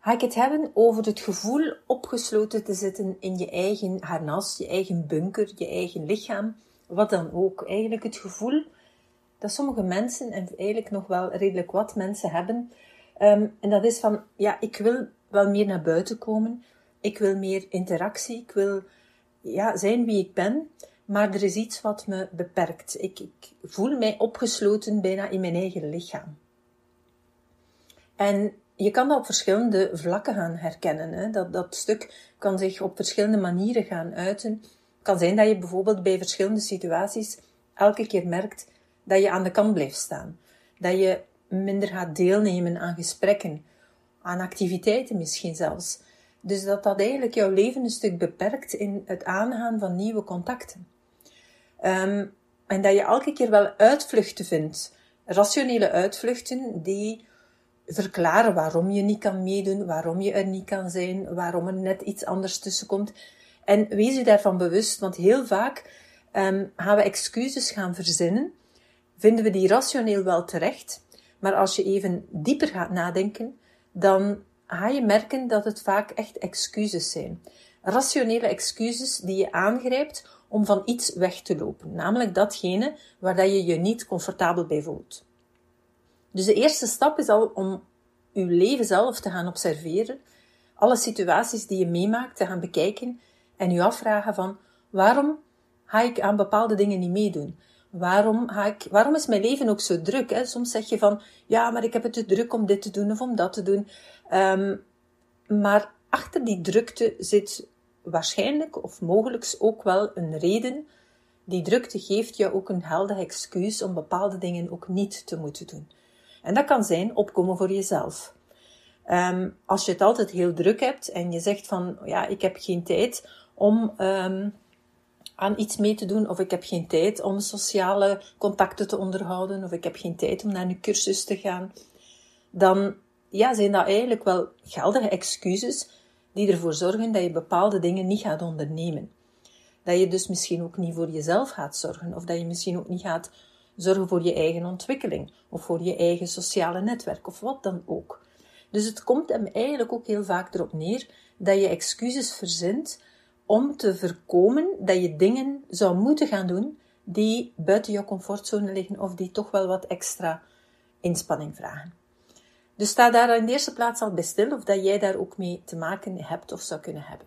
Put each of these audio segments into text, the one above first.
ga ik het hebben over het gevoel opgesloten te zitten in je eigen harnas, je eigen bunker, je eigen lichaam, wat dan ook. Eigenlijk het gevoel dat sommige mensen, en eigenlijk nog wel redelijk wat mensen hebben, ehm, en dat is van, ja, ik wil wel meer naar buiten komen, ik wil meer interactie, ik wil ja, zijn wie ik ben, maar er is iets wat me beperkt. Ik, ik voel mij opgesloten bijna in mijn eigen lichaam. En je kan dat op verschillende vlakken gaan herkennen. Hè. Dat, dat stuk kan zich op verschillende manieren gaan uiten. Het kan zijn dat je bijvoorbeeld bij verschillende situaties elke keer merkt dat je aan de kant blijft staan. Dat je minder gaat deelnemen aan gesprekken, aan activiteiten misschien zelfs. Dus dat dat eigenlijk jouw leven een stuk beperkt in het aangaan van nieuwe contacten. Ehm, en dat je elke keer wel uitvluchten vindt, rationele uitvluchten die verklaren waarom je niet kan meedoen, waarom je er niet kan zijn, waarom er net iets anders tussen komt. En wees je daarvan bewust, want heel vaak um, gaan we excuses gaan verzinnen, vinden we die rationeel wel terecht, maar als je even dieper gaat nadenken, dan ga je merken dat het vaak echt excuses zijn. Rationele excuses die je aangrijpt om van iets weg te lopen, namelijk datgene waar dat je je niet comfortabel bij voelt. Dus de eerste stap is al om uw leven zelf te gaan observeren, alle situaties die je meemaakt te gaan bekijken en u afvragen van waarom ga ik aan bepaalde dingen niet meedoen? Waarom, ga ik, waarom is mijn leven ook zo druk? Hè? Soms zeg je van ja, maar ik heb het te druk om dit te doen of om dat te doen. Um, maar achter die drukte zit waarschijnlijk of mogelijk ook wel een reden. Die drukte geeft je ook een helder excuus om bepaalde dingen ook niet te moeten doen. En dat kan zijn opkomen voor jezelf. Um, als je het altijd heel druk hebt en je zegt van, ja, ik heb geen tijd om um, aan iets mee te doen, of ik heb geen tijd om sociale contacten te onderhouden, of ik heb geen tijd om naar een cursus te gaan, dan ja, zijn dat eigenlijk wel geldige excuses die ervoor zorgen dat je bepaalde dingen niet gaat ondernemen. Dat je dus misschien ook niet voor jezelf gaat zorgen, of dat je misschien ook niet gaat zorgen voor je eigen ontwikkeling, of voor je eigen sociale netwerk, of wat dan ook. Dus het komt hem eigenlijk ook heel vaak erop neer dat je excuses verzint om te voorkomen dat je dingen zou moeten gaan doen die buiten je comfortzone liggen of die toch wel wat extra inspanning vragen. Dus sta daar in de eerste plaats al bij stil of dat jij daar ook mee te maken hebt of zou kunnen hebben.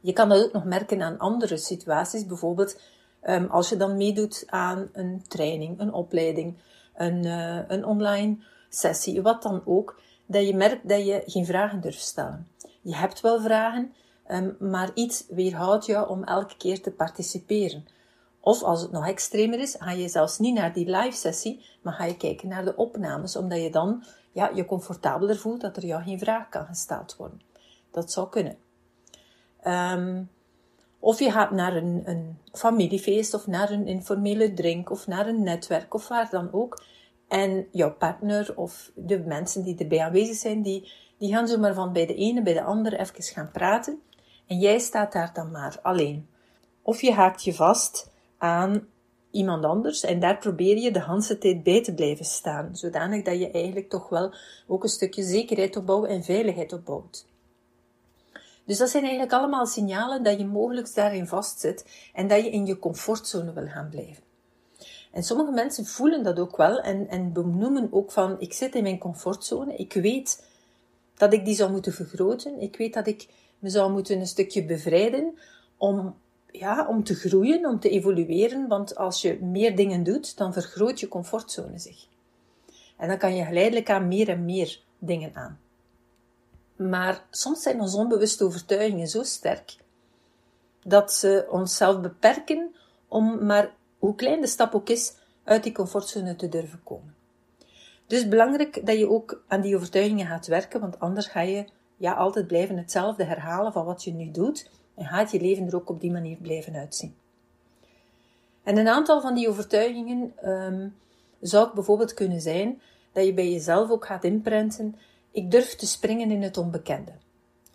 Je kan dat ook nog merken aan andere situaties, bijvoorbeeld um, als je dan meedoet aan een training, een opleiding, een, uh, een online sessie, wat dan ook, dat je merkt dat je geen vragen durft stellen. Je hebt wel vragen, um, maar iets weerhoudt jou om elke keer te participeren. Of als het nog extremer is, ga je zelfs niet naar die live sessie, maar ga je kijken naar de opnames, omdat je dan ja, je comfortabeler voelt dat er jou geen vraag kan gesteld worden. Dat zou kunnen. Um, of je gaat naar een, een familiefeest of naar een informele drink of naar een netwerk of waar dan ook. En jouw partner of de mensen die erbij aanwezig zijn, die, die gaan zomaar van bij de ene bij de andere even gaan praten. En jij staat daar dan maar alleen. Of je haakt je vast aan iemand anders en daar probeer je de hele tijd bij te blijven staan. Zodanig dat je eigenlijk toch wel ook een stukje zekerheid opbouwt en veiligheid opbouwt. Dus dat zijn eigenlijk allemaal signalen dat je mogelijk daarin vastzit en dat je in je comfortzone wil gaan blijven. En sommige mensen voelen dat ook wel en, en benoemen ook van, ik zit in mijn comfortzone, ik weet dat ik die zou moeten vergroten, ik weet dat ik me zou moeten een stukje bevrijden om, ja, om te groeien, om te evolueren, want als je meer dingen doet, dan vergroot je comfortzone zich. En dan kan je geleidelijk aan meer en meer dingen aan. Maar soms zijn onze onbewuste overtuigingen zo sterk dat ze onszelf beperken om maar, hoe klein de stap ook is, uit die comfortzone te durven komen. Dus belangrijk dat je ook aan die overtuigingen gaat werken, want anders ga je ja, altijd blijven hetzelfde herhalen van wat je nu doet en gaat je leven er ook op die manier blijven uitzien. En een aantal van die overtuigingen um, zou bijvoorbeeld kunnen zijn dat je bij jezelf ook gaat inprenten: ik durf te springen in het onbekende.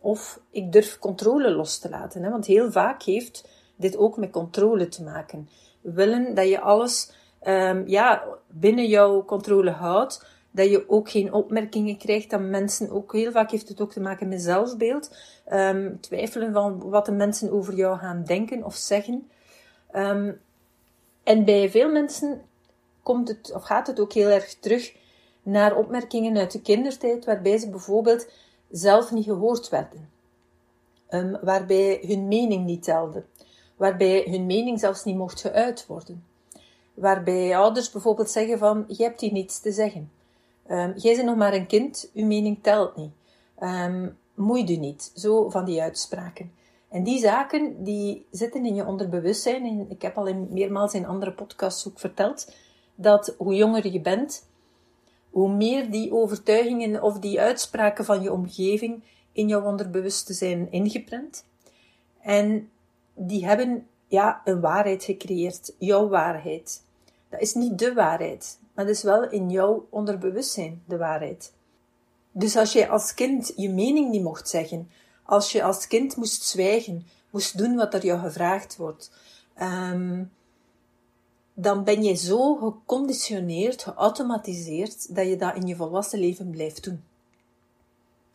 Of ik durf controle los te laten. Hè? Want heel vaak heeft dit ook met controle te maken. Willen dat je alles um, ja, binnen jouw controle houdt, dat je ook geen opmerkingen krijgt, dat mensen ook, heel vaak heeft het ook te maken met zelfbeeld, um, twijfelen van wat de mensen over jou gaan denken of zeggen. Um, en bij veel mensen komt het, of gaat het ook heel erg terug naar opmerkingen uit de kindertijd, waarbij ze bijvoorbeeld zelf niet gehoord werden. Um, waarbij hun mening niet telde. Waarbij hun mening zelfs niet mocht geuit worden. Waarbij ouders bijvoorbeeld zeggen van, je hebt hier niets te zeggen. Um, jij bent nog maar een kind, uw mening telt niet. Um, niet. Zo van die uitspraken. En die zaken, die zitten in je onderbewustzijn. En ik heb al in, meermaals in andere podcasts ook verteld, dat hoe jonger je bent, hoe meer die overtuigingen of die uitspraken van je omgeving in jouw onderbewustzijn ingeprent. En die hebben ja, een waarheid gecreëerd, jouw waarheid. Dat is niet de waarheid, maar dat is wel in jouw onderbewustzijn de waarheid. Dus als jij als kind je mening niet mocht zeggen, als je als kind moest zwijgen, moest doen wat er jou gevraagd wordt, um, dan ben je zo geconditioneerd, geautomatiseerd, dat je dat in je volwassen leven blijft doen.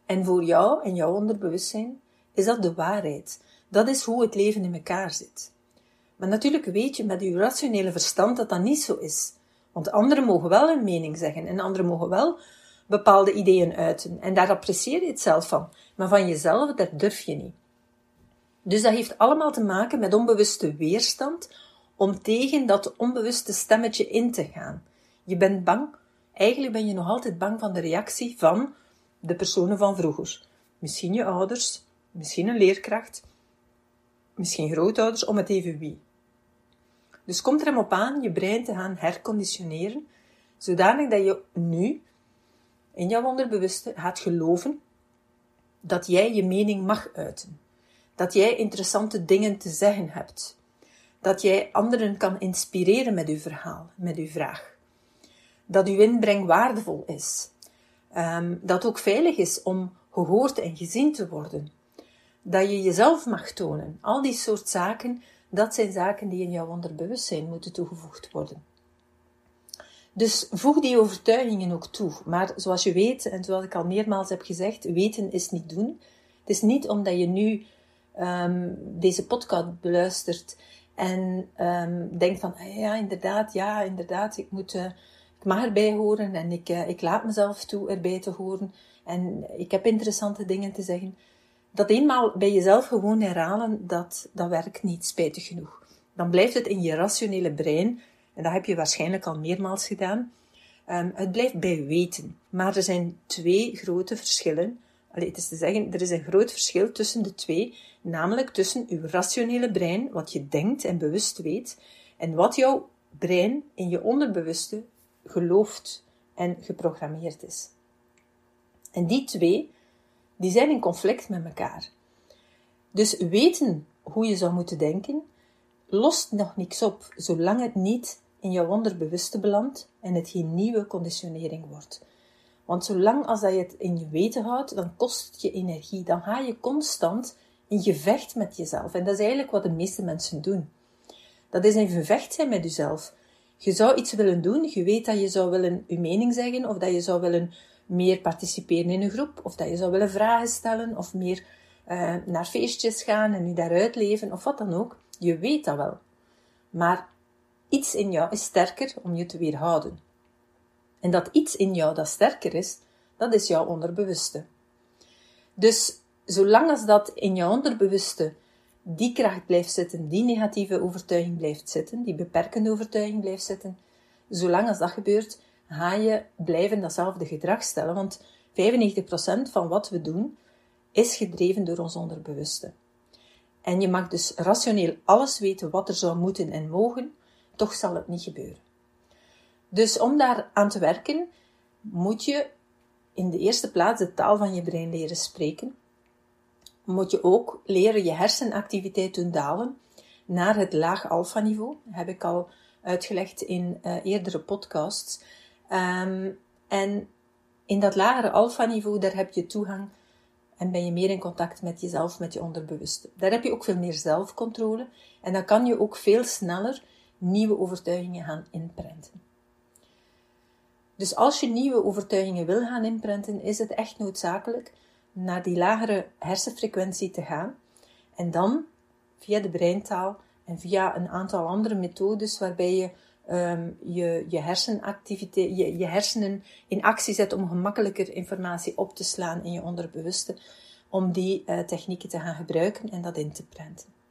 En voor jou en jouw onderbewustzijn is dat de waarheid. Dat is hoe het leven in elkaar zit. Maar natuurlijk weet je met je rationele verstand dat dat niet zo is. Want anderen mogen wel een mening zeggen en anderen mogen wel bepaalde ideeën uiten. En daar apprecieer je het zelf van. Maar van jezelf, dat durf je niet. Dus dat heeft allemaal te maken met onbewuste weerstand om tegen dat onbewuste stemmetje in te gaan. Je bent bang, eigenlijk ben je nog altijd bang van de reactie van de personen van vroeger. Misschien je ouders, misschien een leerkracht, misschien grootouders, om het even wie. Dus komt er hem op aan je brein te gaan herconditioneren, zodanig dat je nu in jouw onderbewuste gaat geloven dat jij je mening mag uiten. Dat jij interessante dingen te zeggen hebt. Dat jij anderen kan inspireren met uw verhaal, met uw vraag. Dat uw inbreng waardevol is. Um, dat ook veilig is om gehoord en gezien te worden. Dat je jezelf mag tonen. Al die soort zaken, dat zijn zaken die in jouw onderbewustzijn moeten toegevoegd worden. Dus voeg die overtuigingen ook toe. Maar zoals je weet, en zoals ik al meermaals heb gezegd, weten is niet doen. Het is niet omdat je nu um, deze podcast beluistert en um, denkt van, ah ja, inderdaad, ja, inderdaad, ik moet, uh, ik mag erbij horen en ik, uh, ik laat mezelf toe erbij te horen en ik heb interessante dingen te zeggen. Dat eenmaal bij jezelf gewoon herhalen, dat, dat werkt niet, spijtig genoeg. Dan blijft het in je rationele brein en dat heb je waarschijnlijk al meermaals gedaan. Um, het blijft bij weten. Maar er zijn twee grote verschillen. Allee, het is te zeggen, er is een groot verschil tussen de twee, namelijk tussen uw rationele brein, wat je denkt en bewust weet, en wat jouw brein in je onderbewuste gelooft en geprogrammeerd is. En die twee, die zijn in conflict met elkaar. Dus weten hoe je zou moeten denken, lost nog niks op, zolang het niet in jouw onderbewuste belandt en het geen nieuwe conditionering wordt. Want zolang als dat je het in je weten houdt, dan kost het je energie. Dan ga je constant in gevecht met jezelf. En dat is eigenlijk wat de meeste mensen doen. Dat is in gevecht zijn met jezelf. Je zou iets willen doen, je weet dat je zou willen je mening zeggen, of dat je zou willen meer participeren in een groep, of dat je zou willen vragen stellen, of meer uh, naar feestjes gaan en je daaruit leven, of wat dan ook. Je weet dat wel. Maar iets in jou is sterker om je te weerhouden. En dat iets in jou dat sterker is, dat is jouw onderbewuste. Dus zolang als dat in jouw onderbewuste die kracht blijft zitten, die negatieve overtuiging blijft zitten, die beperkende overtuiging blijft zitten, zolang als dat gebeurt, ga je blijven datzelfde gedrag stellen, want 95% van wat we doen is gedreven door ons onderbewuste. En je mag dus rationeel alles weten wat er zou moeten en mogen, toch zal het niet gebeuren. Dus om daar aan te werken, moet je in de eerste plaats de taal van je brein leren spreken. moet je ook leren je hersenactiviteit doen dalen naar het laag alfa niveau. Heb ik al uitgelegd in uh, eerdere podcasts. Um, en in dat lagere alfa niveau, daar heb je toegang en ben je meer in contact met jezelf, met je onderbewuste. Daar heb je ook veel meer zelfcontrole en dan kan je ook veel sneller nieuwe overtuigingen gaan inprenten. Dus als je nieuwe overtuigingen wil gaan inprenten, is het echt noodzakelijk naar die lagere hersenfrequentie te gaan en dan via de breintaal en via een aantal andere methodes waarbij je um, je, je, hersenactiviteit, je, je hersenen in actie zet om gemakkelijker informatie op te slaan in je onderbewuste, om die uh, technieken te gaan gebruiken en dat in te prenten.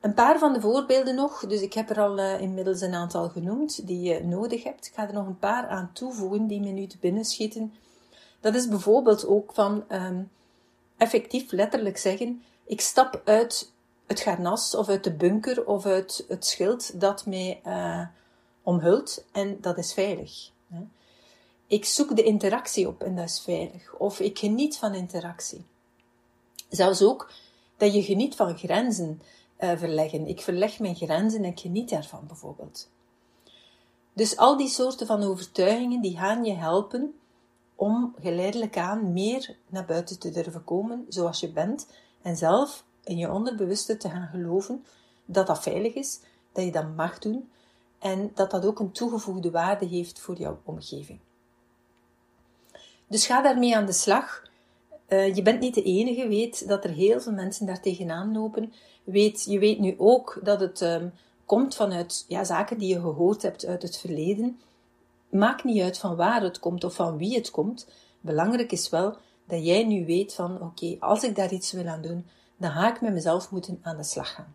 Een paar van de voorbeelden nog, dus ik heb er al uh, inmiddels een aantal genoemd die je nodig hebt. Ik ga er nog een paar aan toevoegen die me nu te binnen schieten. Dat is bijvoorbeeld ook van um, effectief letterlijk zeggen: ik stap uit het garnas of uit de bunker of uit het schild dat mij uh, omhult en dat is veilig. Ik zoek de interactie op en dat is veilig. Of ik geniet van interactie. Zelfs ook dat je geniet van grenzen verleggen. Ik verleg mijn grenzen en ik geniet daarvan bijvoorbeeld. Dus al die soorten van overtuigingen die gaan je helpen om geleidelijk aan meer naar buiten te durven komen zoals je bent en zelf in je onderbewuste te gaan geloven dat dat veilig is, dat je dat mag doen en dat dat ook een toegevoegde waarde heeft voor jouw omgeving. Dus ga daarmee aan de slag. Uh, je bent niet de enige, weet dat er heel veel mensen daar tegenaan lopen. Weet, je weet nu ook dat het um, komt vanuit ja, zaken die je gehoord hebt uit het verleden. Maakt niet uit van waar het komt of van wie het komt. Belangrijk is wel dat jij nu weet van oké, als ik daar iets wil aan doen, dan ga ik met mezelf moeten aan de slag gaan.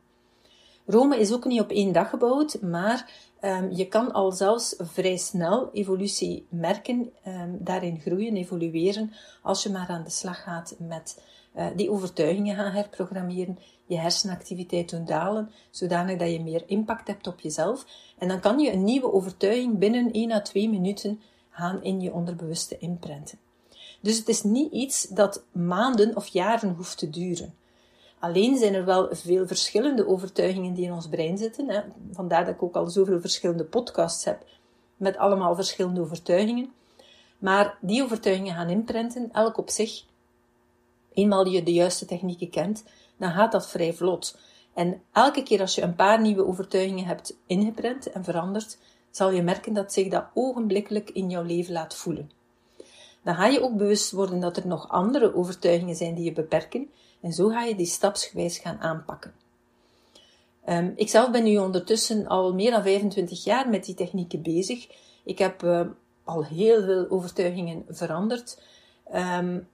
Rome is ook niet op één dag gebouwd, maar um, je kan al zelfs vrij snel evolutie merken, um, daarin groeien, evolueren, als je maar aan de slag gaat met uh, die overtuigingen gaan herprogrammeren, je hersenactiviteit doen dalen, zodanig dat je meer impact hebt op jezelf. En dan kan je een nieuwe overtuiging binnen 1 à 2 minuten gaan in je onderbewuste inprenten. Dus het is niet iets dat maanden of jaren hoeft te duren. Alleen zijn er wel veel verschillende overtuigingen die in ons brein zitten. Hè. Vandaar dat ik ook al zoveel verschillende podcasts heb met allemaal verschillende overtuigingen. Maar die overtuigingen gaan inprenten, elk op zich. Eenmaal je de juiste technieken kent, dan gaat dat vrij vlot. En elke keer als je een paar nieuwe overtuigingen hebt ingeprent en veranderd, zal je merken dat zich dat ogenblikkelijk in jouw leven laat voelen. Dan ga je ook bewust worden dat er nog andere overtuigingen zijn die je beperken, en zo ga je die stapsgewijs gaan aanpakken. Um, ik zelf ben nu ondertussen al meer dan 25 jaar met die technieken bezig. Ik heb uh, al heel veel overtuigingen veranderd. Um,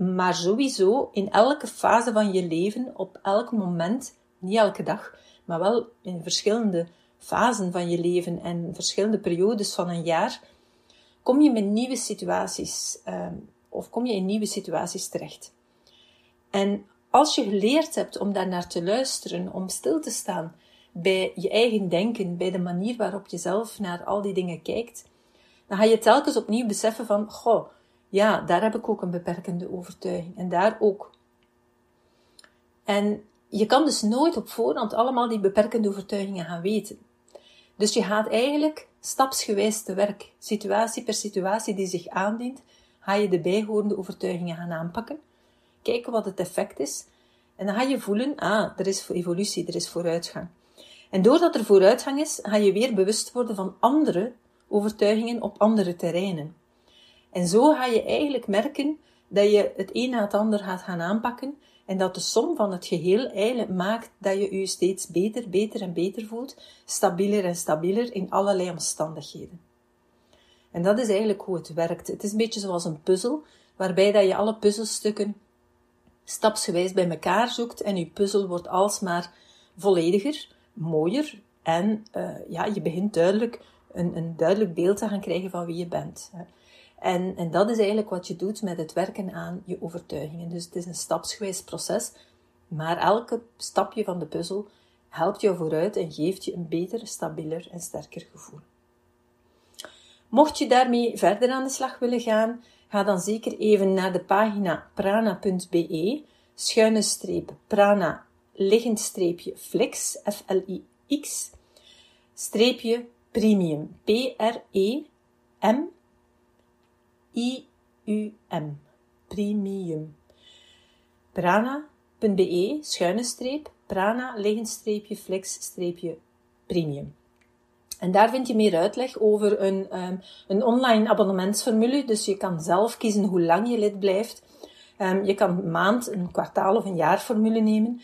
maar sowieso in elke fase van je leven, op elk moment, niet elke dag, maar wel in verschillende fasen van je leven en verschillende periodes van een jaar, kom je met nieuwe situaties um, of kom je in nieuwe situaties terecht. En als je geleerd hebt om daar naar te luisteren, om stil te staan bij je eigen denken, bij de manier waarop je zelf naar al die dingen kijkt, dan ga je telkens opnieuw beseffen van, goh, ja, daar heb ik ook een beperkende overtuiging en daar ook. En je kan dus nooit op voorhand allemaal die beperkende overtuigingen gaan weten. Dus je gaat eigenlijk stapsgewijs te werk, situatie per situatie die zich aandient, ga je de bijhorende overtuigingen gaan aanpakken kijken wat het effect is. En dan ga je voelen, ah, er is evolutie, er is vooruitgang. En doordat er vooruitgang is, ga je weer bewust worden van andere overtuigingen op andere terreinen. En zo ga je eigenlijk merken dat je het een na het ander gaat gaan aanpakken en dat de som van het geheel eigenlijk maakt dat je je steeds beter, beter en beter voelt, stabieler en stabieler in allerlei omstandigheden. En dat is eigenlijk hoe het werkt. Het is een beetje zoals een puzzel, waarbij dat je alle puzzelstukken stapsgewijs bij elkaar zoekt en je puzzel wordt alsmaar vollediger, mooier en uh, ja, je begint duidelijk een, een, duidelijk beeld te gaan krijgen van wie je bent. En, en dat is eigenlijk wat je doet met het werken aan je overtuigingen. Dus het is een stapsgewijs proces, maar elke stapje van de puzzel helpt jou vooruit en geeft je een beter, stabieler en sterker gevoel. Mocht je daarmee verder aan de slag willen gaan, ga dan zeker even naar de pagina prana.be, schuine streep prana, liggend streepje flex, F-L-I-X, streepje premium, P-R-E-M-I-U-M, premium. Prana.be, schuine streep, prana, liggend streepje, flex, streepje, premium. En daar vind je meer uitleg over een, um, een online abonnementsformule. Dus je kan zelf kiezen hoe lang je lid blijft. Um, je kan een maand, een kwartaal of een jaarformule nemen.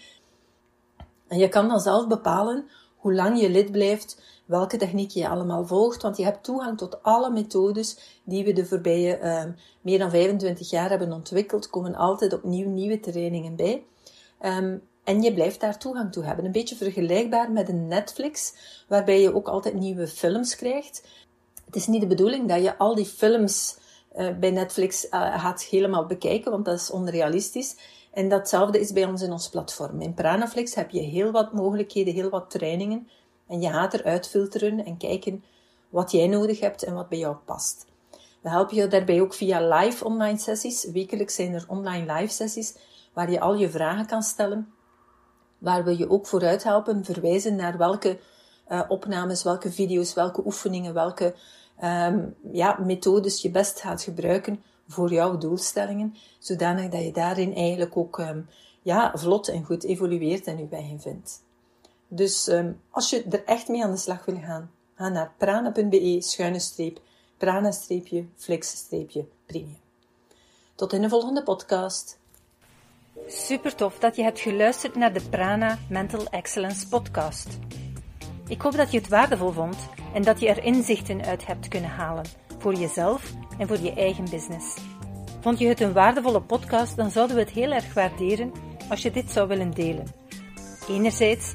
En je kan dan zelf bepalen hoe lang je lid blijft, welke techniek je allemaal volgt. Want je hebt toegang tot alle methodes die we de voorbije um, meer dan 25 jaar hebben ontwikkeld. komen altijd opnieuw nieuwe trainingen bij. Um, en je blijft daar toegang toe hebben. Een beetje vergelijkbaar met een Netflix, waarbij je ook altijd nieuwe films krijgt. Het is niet de bedoeling dat je al die films uh, bij Netflix uh, gaat helemaal bekijken, want dat is onrealistisch. En datzelfde is bij ons in ons platform. In Pranaflix heb je heel wat mogelijkheden, heel wat trainingen. En je gaat eruit filteren en kijken wat jij nodig hebt en wat bij jou past. We helpen je daarbij ook via live online sessies. Wekelijks zijn er online live sessies waar je al je vragen kan stellen waar we je ook vooruit helpen, verwijzen naar welke uh, opnames, welke video's, welke oefeningen, welke um, ja, methodes je best gaat gebruiken voor jouw doelstellingen, zodanig dat je daarin eigenlijk ook um, ja, vlot en goed evolueert en je bij vindt. Dus um, als je er echt mee aan de slag wil gaan, ga naar prana.be schuine streep, prana-flex-premium. Tot in de volgende podcast. Super tof dat je hebt geluisterd naar de Prana Mental Excellence podcast. Ik hoop dat je het waardevol vond en dat je er inzichten uit hebt kunnen halen voor jezelf en voor je eigen business. Vond je het een waardevolle podcast, dan zouden we het heel erg waarderen als je dit zou willen delen. Enerzijds